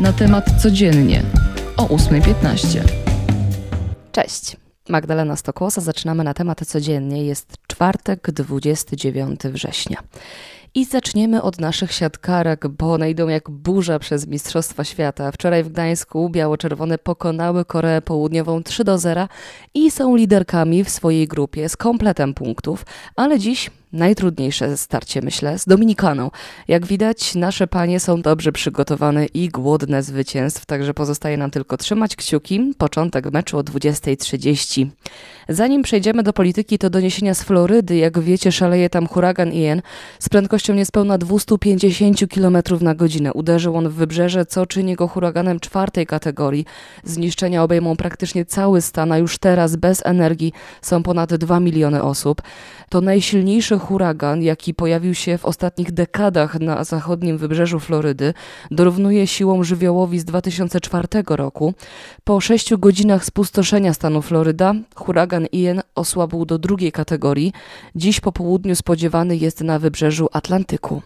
Na temat codziennie o 8.15. Cześć. Magdalena Stokłosa. Zaczynamy na temat codziennie. Jest czwartek, 29 września. I zaczniemy od naszych siatkarek, bo one idą jak burza przez Mistrzostwa Świata. Wczoraj w Gdańsku biało-czerwone pokonały Koreę Południową 3 do 0 i są liderkami w swojej grupie z kompletem punktów, ale dziś najtrudniejsze starcie, myślę, z Dominikaną. Jak widać, nasze panie są dobrze przygotowane i głodne zwycięstw, także pozostaje nam tylko trzymać kciuki. Początek meczu o 20.30. Zanim przejdziemy do polityki, to doniesienia z Florydy. Jak wiecie, szaleje tam huragan Ian z prędkością niespełna 250 km na godzinę. Uderzył on w wybrzeże, co czyni go huraganem czwartej kategorii. Zniszczenia obejmą praktycznie cały stan, a już teraz bez energii są ponad 2 miliony osób. To najsilniejszy huragan, jaki pojawił się w ostatnich dekadach na zachodnim wybrzeżu Florydy. Dorównuje siłą żywiołowi z 2004 roku. Po sześciu godzinach spustoszenia stanu Floryda, huragan Ian osłabł do drugiej kategorii. Dziś po południu spodziewany jest na wybrzeżu Atlantyku.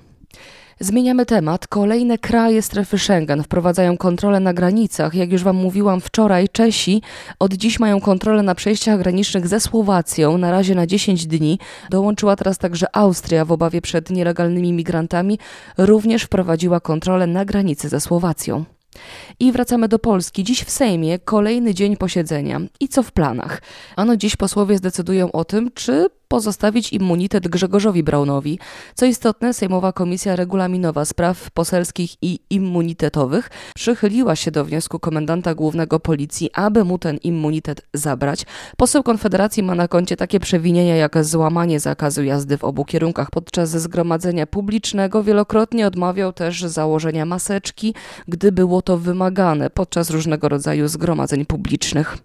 Zmieniamy temat. Kolejne kraje strefy Schengen wprowadzają kontrolę na granicach. Jak już Wam mówiłam wczoraj, Czesi od dziś mają kontrolę na przejściach granicznych ze Słowacją, na razie na 10 dni. Dołączyła teraz także Austria w obawie przed nielegalnymi migrantami. Również wprowadziła kontrolę na granicy ze Słowacją. I wracamy do Polski. Dziś w Sejmie kolejny dzień posiedzenia. I co w planach? Ano dziś posłowie zdecydują o tym, czy pozostawić immunitet Grzegorzowi Braunowi. Co istotne, Sejmowa Komisja Regulaminowa Spraw Poselskich i Immunitetowych przychyliła się do wniosku komendanta głównego policji, aby mu ten immunitet zabrać. Poseł Konfederacji ma na koncie takie przewinienia jak złamanie zakazu jazdy w obu kierunkach podczas zgromadzenia publicznego. Wielokrotnie odmawiał też założenia maseczki, gdy było to wymagane podczas różnego rodzaju zgromadzeń publicznych.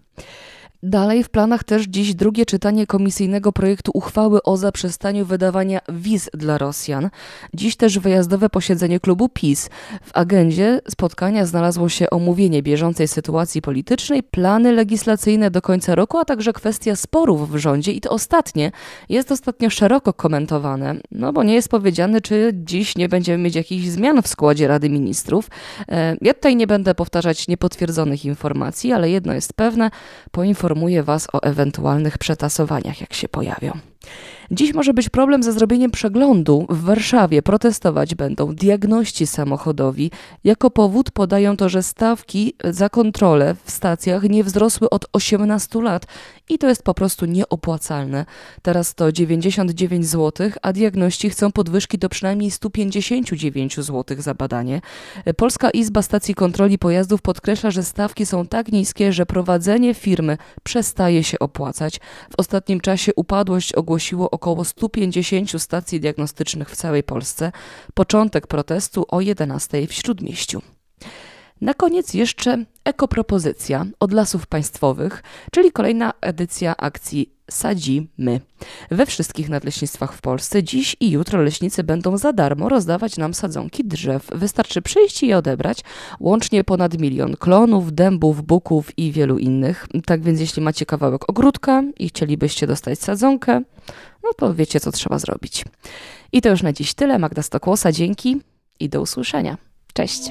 Dalej w planach też dziś drugie czytanie komisyjnego projektu uchwały o zaprzestaniu wydawania wiz dla Rosjan. Dziś też wyjazdowe posiedzenie klubu PiS. W agendzie spotkania znalazło się omówienie bieżącej sytuacji politycznej, plany legislacyjne do końca roku, a także kwestia sporów w rządzie i to ostatnie jest ostatnio szeroko komentowane, no bo nie jest powiedziane, czy dziś nie będziemy mieć jakichś zmian w składzie Rady Ministrów. E, ja tutaj nie będę powtarzać niepotwierdzonych informacji, ale jedno jest pewne, poinformowanie poinformuję Was o ewentualnych przetasowaniach, jak się pojawią. Dziś może być problem ze zrobieniem przeglądu. W Warszawie protestować będą diagności samochodowi. Jako powód podają to, że stawki za kontrolę w stacjach nie wzrosły od 18 lat i to jest po prostu nieopłacalne. Teraz to 99 zł, a diagności chcą podwyżki do przynajmniej 159 zł za badanie. Polska Izba Stacji Kontroli Pojazdów podkreśla, że stawki są tak niskie, że prowadzenie firmy przestaje się opłacać. W ostatnim czasie upadłość ogłosiło około 150 stacji diagnostycznych w całej Polsce. Początek protestu o 11 w Śródmieściu. Na koniec jeszcze ekopropozycja od lasów państwowych, czyli kolejna edycja akcji Sadzimy. We wszystkich nadleśnictwach w Polsce dziś i jutro leśnicy będą za darmo rozdawać nam sadzonki drzew. Wystarczy przyjść i je odebrać. Łącznie ponad milion klonów, dębów, buków i wielu innych. Tak więc jeśli macie kawałek ogródka i chcielibyście dostać sadzonkę, no to wiecie co trzeba zrobić. I to już na dziś tyle. Magda Stokłosa, dzięki i do usłyszenia. Cześć.